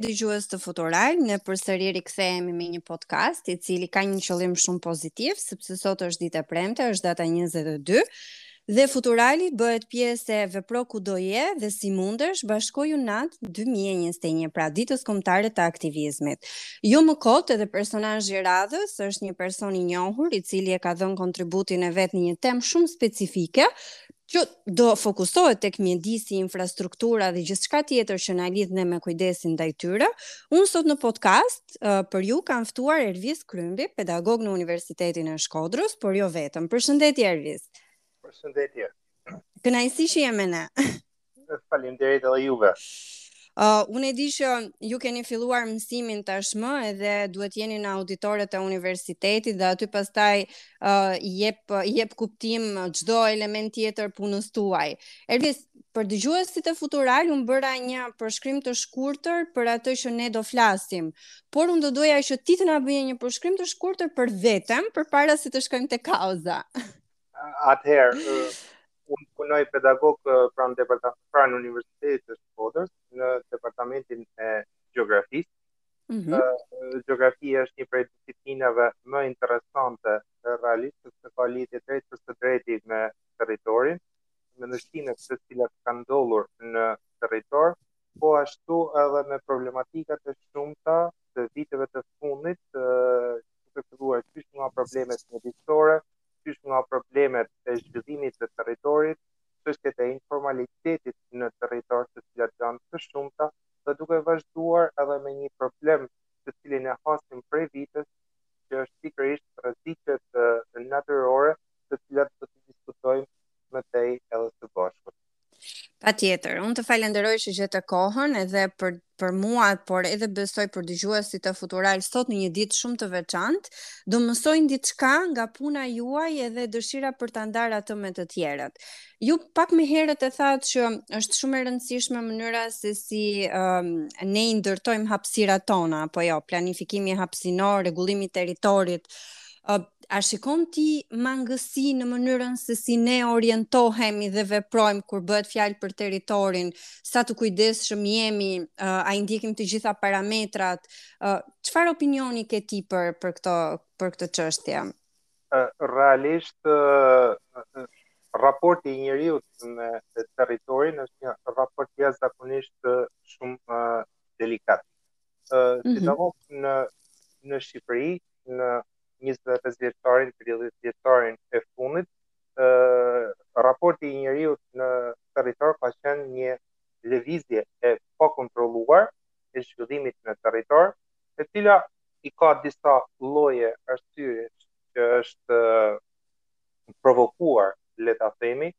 dëgjues të Futural, ne përsëri rikthehemi me një podcast i cili ka një qëllim shumë pozitiv, sepse sot është ditë e premte, është data 22 dhe Futurali bëhet pjesë e Vepro kudo je dhe si mundesh bashkoju nat 2021, pra ditës kombëtare të aktivizmit. Jo më kot edhe personazhi i radhës është një person i njohur i cili e ka dhënë kontributin e vet në një temë shumë specifike, që Do fokusohet tek mjedisi, infrastruktura dhe gjithçka tjetër që na lidh ne me kujdesin ndaj tyre. Unë sot në podcast për ju kam ftuar Ervis Krymbi, pedagog në Universitetin e Shkodrës, por jo vetëm. Përshëndetje Ervis. Përshëndetje. Kënaqësi që je me ne. Faleminderit edhe juve. Uh, unë e di që ju keni filluar mësimin tashmë edhe duhet të jeni në auditorët e universitetit dhe aty pastaj uh, jep, jep kuptim çdo element tjetër të punës tuaj. Ervis, për dëgjuesit e Futural, unë bëra një përshkrim të shkurtër për atë që ne do flasim, por unë do doja që ti të na bëje një përshkrim të shkurtër për veten, përpara se të shkojmë te kauza. Atëherë, unë punoj pedagog pranë departament pranë universitetit të Shkodrës në departamentin e gjeografisë. Mm -hmm. Gjeografia është një prej disiplinave më interesante realisht, sepse ka lidhje drejtpërsëdrejti me territorin, me ndryshimet të cilat kanë ndodhur në territor, po ashtu edhe me problematikat e shumta të viteve të fundit, duke filluar qysh nga problemet mjedisore, qysh nga problemet e zhvillimit të territorit, çështjet e informalitetit në territor të cilat janë të shumta dhe duke vazhduar edhe me një problem të cilin e hasim prej vitesh që është pikërisht rreziqet natyrore të cilat do t'i diskutojmë më tej edhe së bashku. Patjetër, unë të falenderoj që gjete kohën edhe për për mua, por edhe besoj për dëgjuesit e Futural sot në një ditë shumë të veçantë, do mësojnë diçka nga puna juaj edhe dëshira për ta ndarë atë me të tjerët. Ju pak më herët e thatë që është shumë e rëndësishme mënyra se si um, ne i ndërtojmë hapësirat tona, apo jo, planifikimi hapësinor, rregullimi i territorit, uh, A shikon ti mangësi në mënyrën se si ne orientohemi dhe veprojmë kur bëhet fjalë për territorin, sa të kujdesshëm jemi, uh, a i ndjekim të gjitha parametrat, çfarë uh, opinioni ke ti për për këtë për këtë çështje? Realisht uh, raporti i njeriut me territorin është një raport jashtëzakonisht shumë uh, delikat. Uh, sidomos në Shqipëri, në 25 vjeçarin, 30 vjeçarin e fundit, raporti i njeriut në territor ka qenë një lëvizje e pakontrolluar e zhvillimit në territor, e cila i ka disa lloje arsyesh që është provokuar, le ta themi,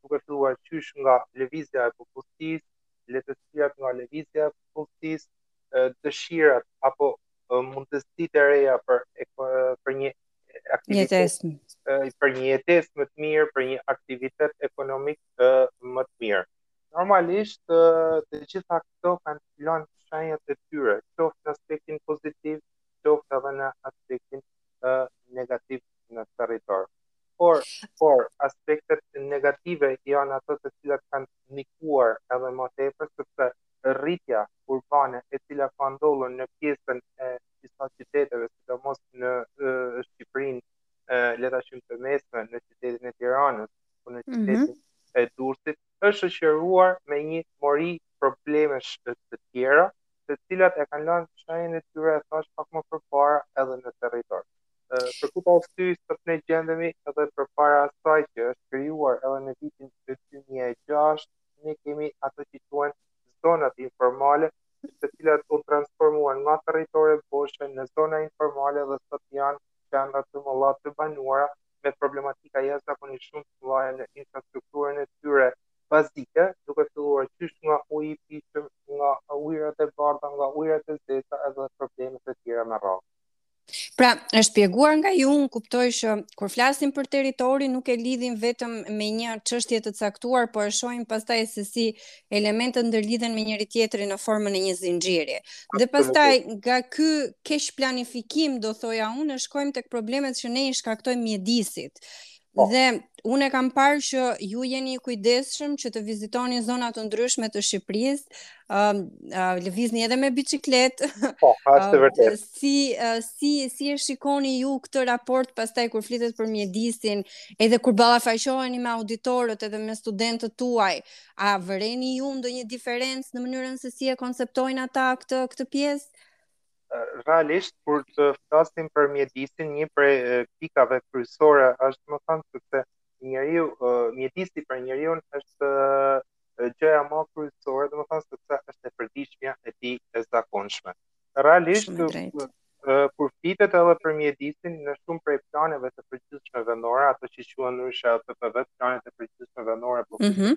duke filluar qysh nga lëvizja e popullsisë, lehtësirat nga lëvizja e popullsisë, dëshirat apo mundësitë e reja për për një jetesë më të mirë, për një aktivitet ekonomik më të mirë. Normalisht të gjitha këto kanë lënë shenjat e tyre, qoftë në aspektin pozitiv, qoftë edhe në aspektin negativ në territor. Por, por aspektet negative janë ato të cilat kanë ndikuar edhe më tepër sepse rritja urbane e cila ka ndodhur në pjesën e disa qyteteve, sidomos në Shqipërinë, le ta quajmë të mesme, në qytetin e Tiranës, apo në qytetin e Durrësit, është shoqëruar me një mori problemesh të tjera, të cilat e kanë lënë shenjën e tyre thashë pak më përpara edhe në territor. Për këtë arsye sot ne gjendemi edhe përpara asaj që është krijuar edhe në vitin 2006 ne kemi ato që quhen zonat informale, të cilat u transformuan nga territore boshe në zona informale dhe sot janë qendra të mëdha të banuara me problematika jashtëzakonisht shumë të mëdha në infrastrukturën e tyre bazike, duke filluar qysh nga uji i pijshëm, nga ujërat e bardha, nga ujërat e zeza edhe problemet e tjera me radhë. Pra, e shpjeguar nga ju, unë kuptoj që kur flasim për territorin nuk e lidhim vetëm me një çështje të caktuar, po e shohim pastaj se si elementët ndërlidhen me njëri tjetrin në formën e një zinxhiri. Dhe pastaj nga ky keq planifikim, do thoja unë, shkojmë tek problemet që ne i shkaktojmë mjedisit. Po. Dhe unë e kam parë që ju jeni i kujdesshëm që të vizitoni zona të ndryshme të Shqipërisë, ë uh, uh, lëvizni edhe me biçikletë. Po, është e vërtetë. Si uh, si si e shikoni ju këtë raport pastaj kur flitet për mjedisin, edhe kur ballafaqoheni me auditorët edhe me studentët tuaj, a vëreni ju ndonjë diferencë në mënyrën se si e konceptojnë ata këtë këtë pjesë? realisht kur të flasim për mjedisin, një prej pikave kryesore është domethënë sepse njeriu mjedisi për njeriu është gjëja më kryesore, domethënë sepse është e përditshmja e tij e zakonshme. Realisht kur flitet edhe për mjedisin në shumë prej planeve të përgjithshme vendore, ato që quhen ndryshe PPV-të planet e përgjithshme vendore, po mm -hmm.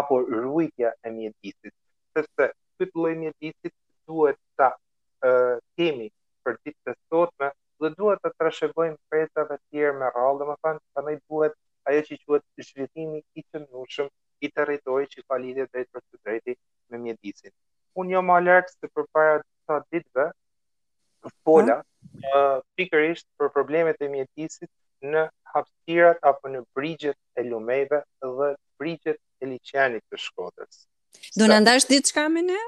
apo ruajtja e mjedisit, sepse ky lloj mjedisit duhet ta kemi për ditët e sotme dhe duhet ta trashëgojmë brezave tjerë me radhë, domethënë prandaj duhet ajo që quhet zhvillimi i qëndrueshëm i territorit që ka lidhje drejtpërsëdrejti me mjedisin. Unë jo më larg se përpara disa ditëve fola uh, pikërisht për problemet e mjedisit në hapësirat apo në brigjet e lumenjve dhe brigjet e liqenit të Shkodrës. Do ta ndash diçka me ne?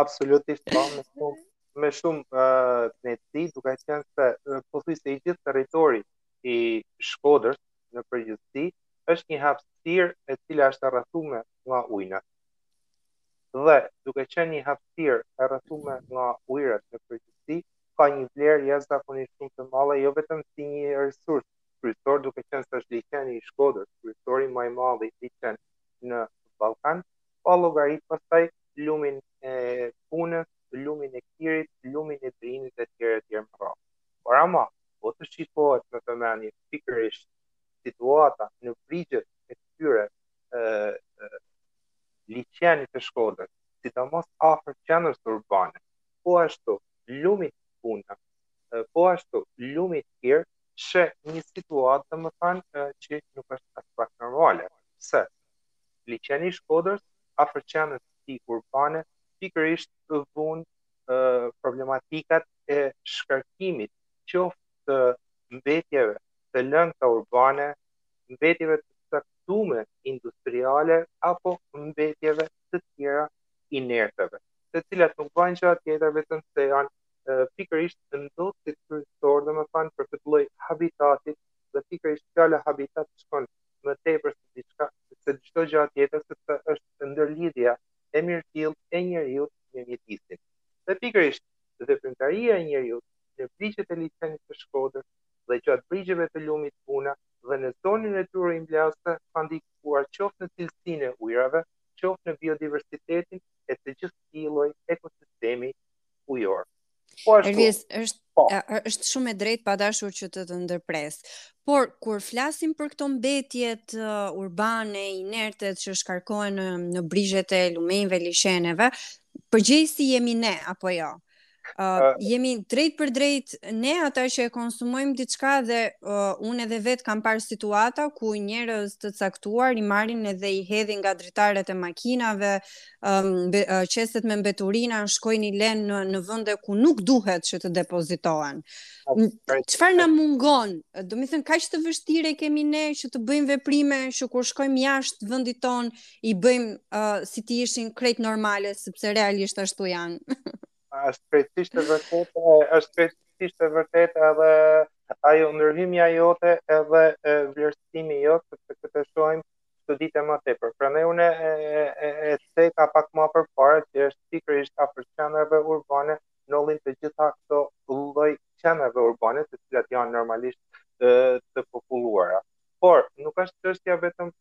Absolutisht po, me shumë me shumë uh, me ti, duke qenë se uh, pothuajse i gjithë territori i Shkodrës në përgjithësi është një hapësirë e cila është e rrethume nga ujna. dhe duke qenë një hapësirë e rrethume nga ujërat në përgjithësi, ka një vlerë jashtëzakonisht shumë të madhe jo vetëm si një resurs kryesor, duke qenë se është liqeni i Shkodrës, kryesori më i madhi liqen në Ballkan, pa llogarit pastaj lumin e Bunës, lumin e Kirit, lumin e Drinit e tjerë e tjerë me radhë. Por ama, po të shikohet me vëmendje pikërisht situata në brigjet e këtyre liqenit të Shkodrës, sidomos afër qendrës urbane, po ashtu lumit Buna, po ashtu lumit Kir, sheh një situatë domethanë që nuk është aspak normale. Pse? Liqeni i Shkodrës, afër qendrës të tij urbane, pikërisht vuan problematikat e shkarkimit qoftë të mbetjeve të lëngëta urbane, mbetjeve të caktume industriale apo mbetjeve të tjera inerteve, të cilat nuk bajnë gja tjetër vetëm se janë pikërisht ndotësit kryesor domethanë për këtë lloj habitati dhe pikërisht fjala habitat shkon më tepër se diçka se çdo gjë tjetër sepse është ndërlidhja e mirëfilltë e njeriut me mjedisin. Dhe pikërisht veprimtaria e njeriut në brigjet e liqenit të Shkodrës dhe gjatë brigjeve të lumit Buna dhe në zonën e tyre ligatinase ka ndikuar qoftë në cilësinë e ujërave, qoftë në biodiversitetin e të gjithë këtij lloj ekosistemi ujor. Po ashtu. Ervis, është po. është shumë e drejtë pa dashur që të të ndërpres. Por kur flasim për këto mbetjet uh, urbane inerte që shkarkohen në, në brigjet e lumenjve, liqeneve, përgjegjësit jemi ne apo jo? Uh, jemi drejt për drejt ne ata që e konsumojmë diçka dhe uh, unë edhe vetë kam parë situata ku njerëz të caktuar i marrin edhe i hedhin nga dritaret e makinave, um, be, uh, qeset me mbeturina shkojnë i lenë në, në vende ku nuk duhet që të depozitohen. Çfarë na mungon? Domethënë, kaq të vështirë e kemi ne që të bëjmë veprime që kur shkojmë jashtë vendit tonë, i bëjmë uh, si të ishin krejt normale, sepse realisht ashtu janë. është krejtësisht e vërtetë, është krejtësisht e vërtetë edhe ajo ndërhymja jote edhe vlerësimi jot, sepse këtë e shohim çdo ditë më tepër. Prandaj unë e e e ceka pak më përpara që është pikërisht afër qendrave urbane, ndodhin të gjitha këto lloj qendrave urbane, të cilat janë normalisht të, të populluara. Por nuk është çështja vetëm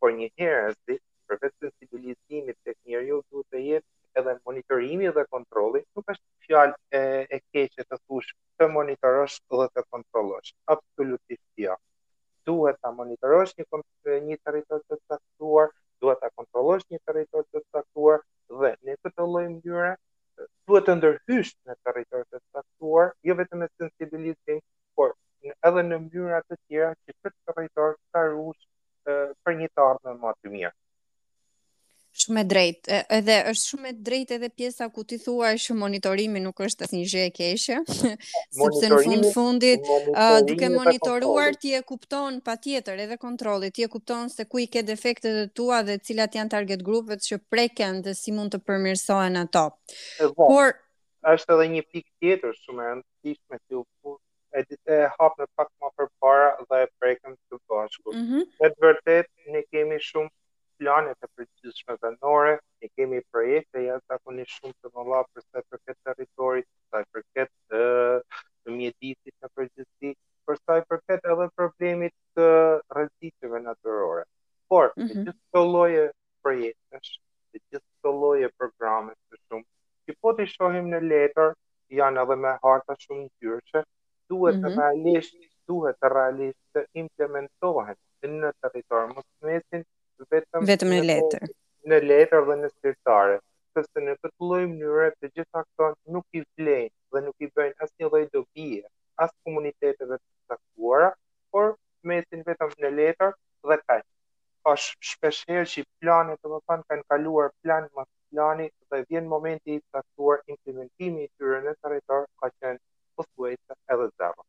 por njëherazit përveç sensibilizimit tek njeriu duhet të jetë edhe monitorimi dhe kontrolli, nuk është fjalë e e keqe të thuash të monitorosh dhe të kontrollosh, absolutisht jo. Duhet ta monitorosh një një territor të caktuar, duhet ta kontrollosh një territor të caktuar dhe në këtë lloj mënyre duhet të ndërhysh në një territor të caktuar, jo vetëm me sensibilizim, por edhe në mënyra të tjera që këtë territor ta ruash për një të ardhme më të mirë. Shumë e drejtë. Edhe është shumë e drejtë edhe pjesa ku ti thua që monitorimi nuk është një gjë e keqe, sepse në fund fundit uh, duke monitoruar ti e kupton patjetër edhe kontrolli, ti e kupton se ku i ke defektet e tua dhe cilat janë target grupet që preken dhe si mund të përmirësohen ato. Por është edhe një pikë tjetër shumë e rëndësishme që u e di e hapëm pak më përpara dhe e prekëm së bashku. Mm -hmm. Në të vërtetë, ne kemi shumë plane të përgjithshme vendore, ne kemi projekte jashtëzakonisht shumë të mëdha për sa i përket territorit, për sa i përket të, të mjedisit në përgjithësi, për sa i përket edhe problemit të rrezikeve natyrore. Por, mm -hmm. gjithë këto lloje projektesh dhe gjithë këto lloje programesh shumë, që po t'i shohim në letër, janë edhe me harta shumë ngjyrëshe, duhet mm -hmm. realisht, duhet realisht të implementohen në territor, mos të mbesin vetëm, vetëm në letër. Në letër dhe në sirtare, sepse në këtë lloj mënyre të gjitha këto nuk i vlejnë dhe nuk i bëjnë asnjë lloj dobie as komuniteteve të caktuara, por mbesin vetëm në letër dhe kaq. është shpesh herë që planet domethënë kanë kaluar plan më plani dhe vjen momenti i caktuar implementimi i tyre në territor ka qenë pothuajse edhe zero.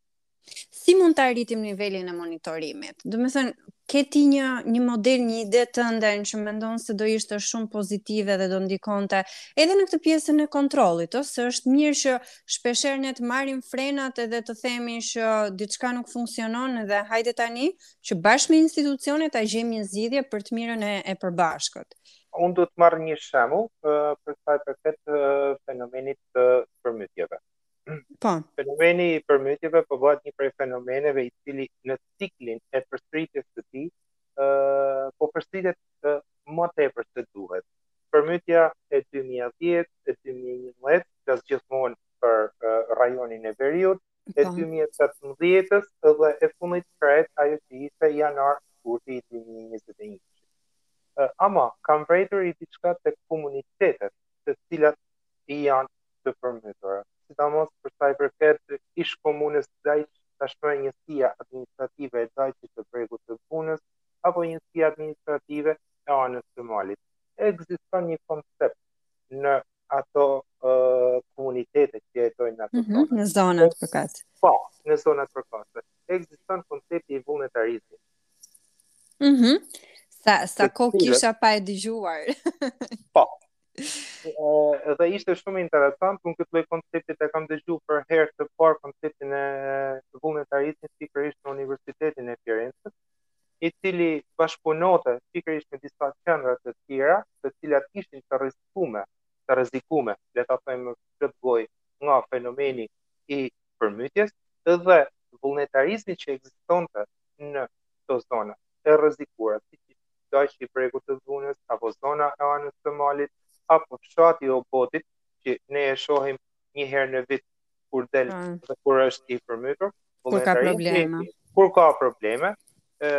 Si mund ta rritim nivelin e monitorimit? Domethënë, ke ti një një model, një ide tënden që mendon se do ishte shumë pozitive dhe do ndikonte edhe në këtë pjesën e kontrollit, ëh, se është mirë që shpeshherë ne të marrim frenat edhe të themi që diçka nuk funksionon dhe hajde tani që bashkë me institucionet ta gjejmë një zgjidhje për të mirën e, e përbashkët. Unë do të marr një shembull për sa i përket fenomenit të përmytjeve. Po. Fenomeni i përmytjeve po bëhet një prej fenomeneve i cili në ciklin e përsëritjes së tij po përsëritet më tepër se duhet. Përmytja e 2010 e 2011 flas gjithmonë për rajonin e veriut, e 2017-ës po. dhe e fundit krejt ajo që ishte janar shkurti i 2021. Ama, kam vrejtur një diçka te komunitetet të cilat janë të përmytura. Sidomos për sa i përket ish komunës Dajç, tashmë njësia administrative e Dajçit të Bregut të Bunës, apo njësia administrative e Anës së Malit. Ekziston një koncept në ato uh, komunitete që jetojnë në ato mm -hmm, Në zonat përkatëse. Po, në zonat përkatëse. Ekziston koncepti i vullnetarizmit. Mm -hmm. Sa, sa kohë kisha pa e dëgjuar. po. E, dhe ishte shumë interesant, unë këtë lloj koncepti e kam dëgju për herë të parë konceptin e vullnetarizmit pikërisht në Universitetin e Firences. i cili bashkëpunote pikërisht me disa qendra të tjera, të cilat ishin të rrezikume, të rrezikume, le ta themi me plot gojë, nga fenomeni i përmytjes dhe vullnetarizmi që ekzistonte në këto zona të rrezikuara, siç ishte Dajçi i Bregut të Bunës apo zona e Anës së Malit apo fshati i Obotit, që ne e shohim një herë në vit kur del ah. dhe kur është i përmytur, kur ka probleme. Kur ka probleme, ë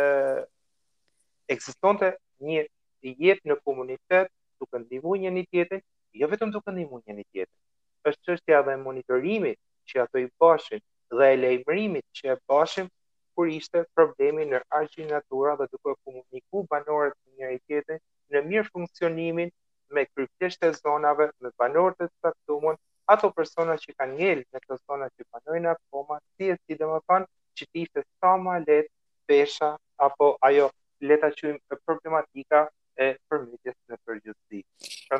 ekzistonte një jetë në komunitet duke ndihmu njëni-tjetrin, jo vetëm duke ndihmu njëni-tjetrin. Është çështja e monitorimit që ato i bashin dhe e lajmërimit që e bashin kur ishte problemi në argjinatura dhe duke komuniku banorët me njëni-tjetrin në mirëfunksionimin me kryepleqtë e zonave me banorë të caktumun ato persona që kanë ngel në këto zona që banojnë akoma si e si domethënë që të ishte sa më lehtë pesha apo ajo le ta quajmë problematika e përmbytjes në përgjithësi.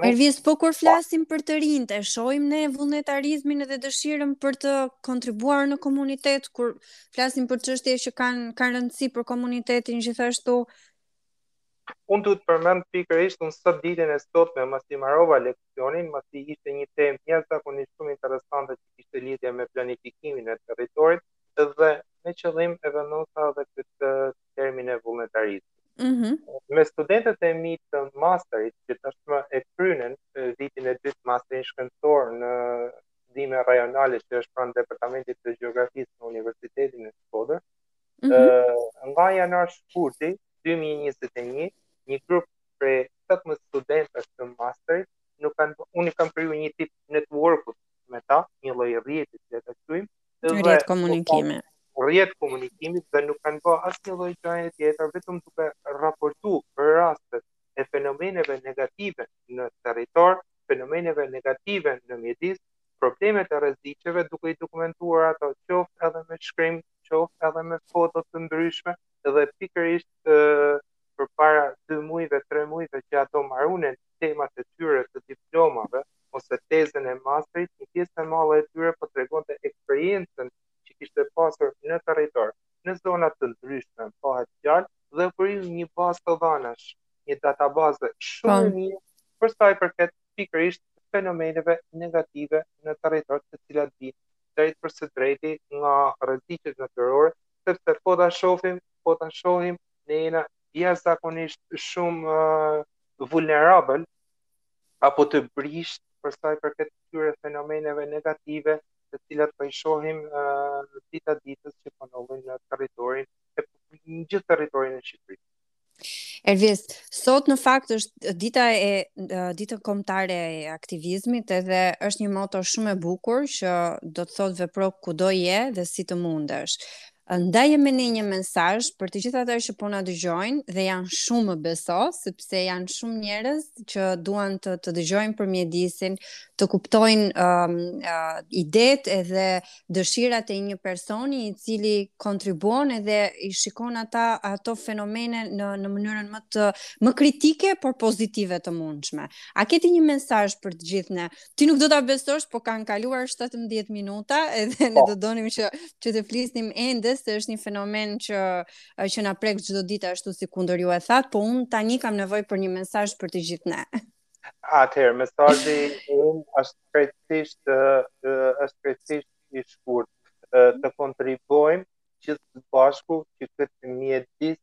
Ervis, po kur flasim për të rinjtë, e shohim ne vullnetarizmin dhe dëshirën për të kontribuar në komunitet, kur flasim për çështje që kanë kanë rëndësi për komunitetin gjithashtu. Unë duhet të përmend pikërisht unë sot ditën e sotme masi mbarova leksionin, masi ishte një temë jashtëzakonisht shumë interesante që kishte lidhje me planifikimin e territorit dhe me qëllim e vendosa edhe këtë termin e vullnetarizmit. Mhm. Me studentët e mi të masterit, që tashmë e krynen vitin e dytë masterin shkencor në studime rajonale që është pranë Departamentit të Gjeografisë në Universitetin e Shkodrës, Mm -hmm. Nga janar shkurti 2021, një grup prej 17 studentësh të masterit, nuk kanë unë kam kriju një tip networku me ta, një lloj rrjeti si të thuash, rrjet komunikimi. Rrjet komunikimi dhe nuk kanë bërë asnjë lloj gjëje tjetër, vetëm duke raportu për rastet e fenomeneve negative në territor, fenomeneve negative në mjedis, problemet e rreziqeve duke i dokumentuar ato qoftë edhe me shkrim, qoftë edhe me foto të ndryshme dhe pikërisht për para dy mujve, tre mujve që ato marunen temat e tyre të diplomave ose tezën e masterit, një pjesë e madhe e tyre po tregonte eksperiencën që kishte pasur në territor, në zona të ndryshme, bahet fjalë, dhe u kriju një bazë të dhanash, një database shumë e mirë, përsa i përket pikërisht fenomeneve negative në territor të cilat vijnë drejtpërsëdrejti nga rreziqet natyrore, sepse po ta shohim, po ta shohim ne jena jashtëzakonisht shumë uh, vulnerabël apo të brishtë për sa i përket këtyre fenomeneve negative të cilat po i shohim uh, dita ditës që po ndodhin në territorin e në gjithë territorin e Shqipërisë. Ervis, sot në fakt është dita ndërkombëtare e aktivizmit edhe është një moto shumë e bukur që do të thotë vepro kudo je dhe si të mundesh. Ndaje me ne një mesazh për të gjithë ata që po na dëgjojnë dhe janë shumë, më beso, sepse janë shumë njerëz që duan të të dëgjojnë për mjedisin, të kuptojnë um, uh, idetë edhe dëshirat e një personi i cili kontribuon edhe i shikon ata ato fenomene në në mënyrën më të më kritike por pozitive të mundshme. A ke ti një mesazh për të gjithë ne? Ti nuk do ta besosh, po kanë kaluar 17 minuta edhe ne po. do donim që që të flisnim ende se është një fenomen që që na prek çdo ditë ashtu sikundër ju e thatë, po un tani kam nevojë për një mesazh për të gjithë ne. Atëherë, mesazhi im është krejtësisht është krejtësisht i shkurt. Të kontribuojmë gjithë së bashku që këtë mjedis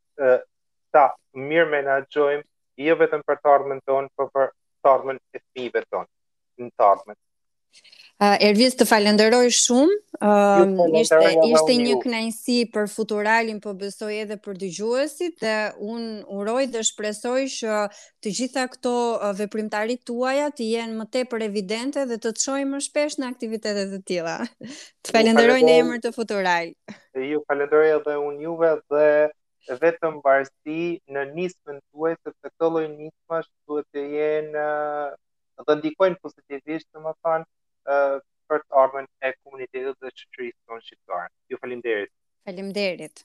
ta mirëmenaxhojmë jo vetëm për të ardhmen tonë, por për të ardhmen e fëmijëve tonë. Në të ardhmen. Uh, Ervis të falenderoj shumë. Uh, ishte ishte një kënaqësi për Futuralin, po besoj edhe për dëgjuesit dhe un uroj dhe shpresoj që të gjitha këto uh, veprimtaritë tuaja të jenë më tepër evidente dhe të të shohim më shpesh në aktivitete të tilla. Të falenderoj në emër të Futural. Ju falenderoj edhe un juve dhe vetëm mbarësi në nismën tuaj sepse këto lloj nismash duhet të jenë uh, dhe ndikojnë pozitivisht, domethënë, për të ardhmen e komunitetit dhe shoqërisë tonë shqiptare. Ju faleminderit. Faleminderit.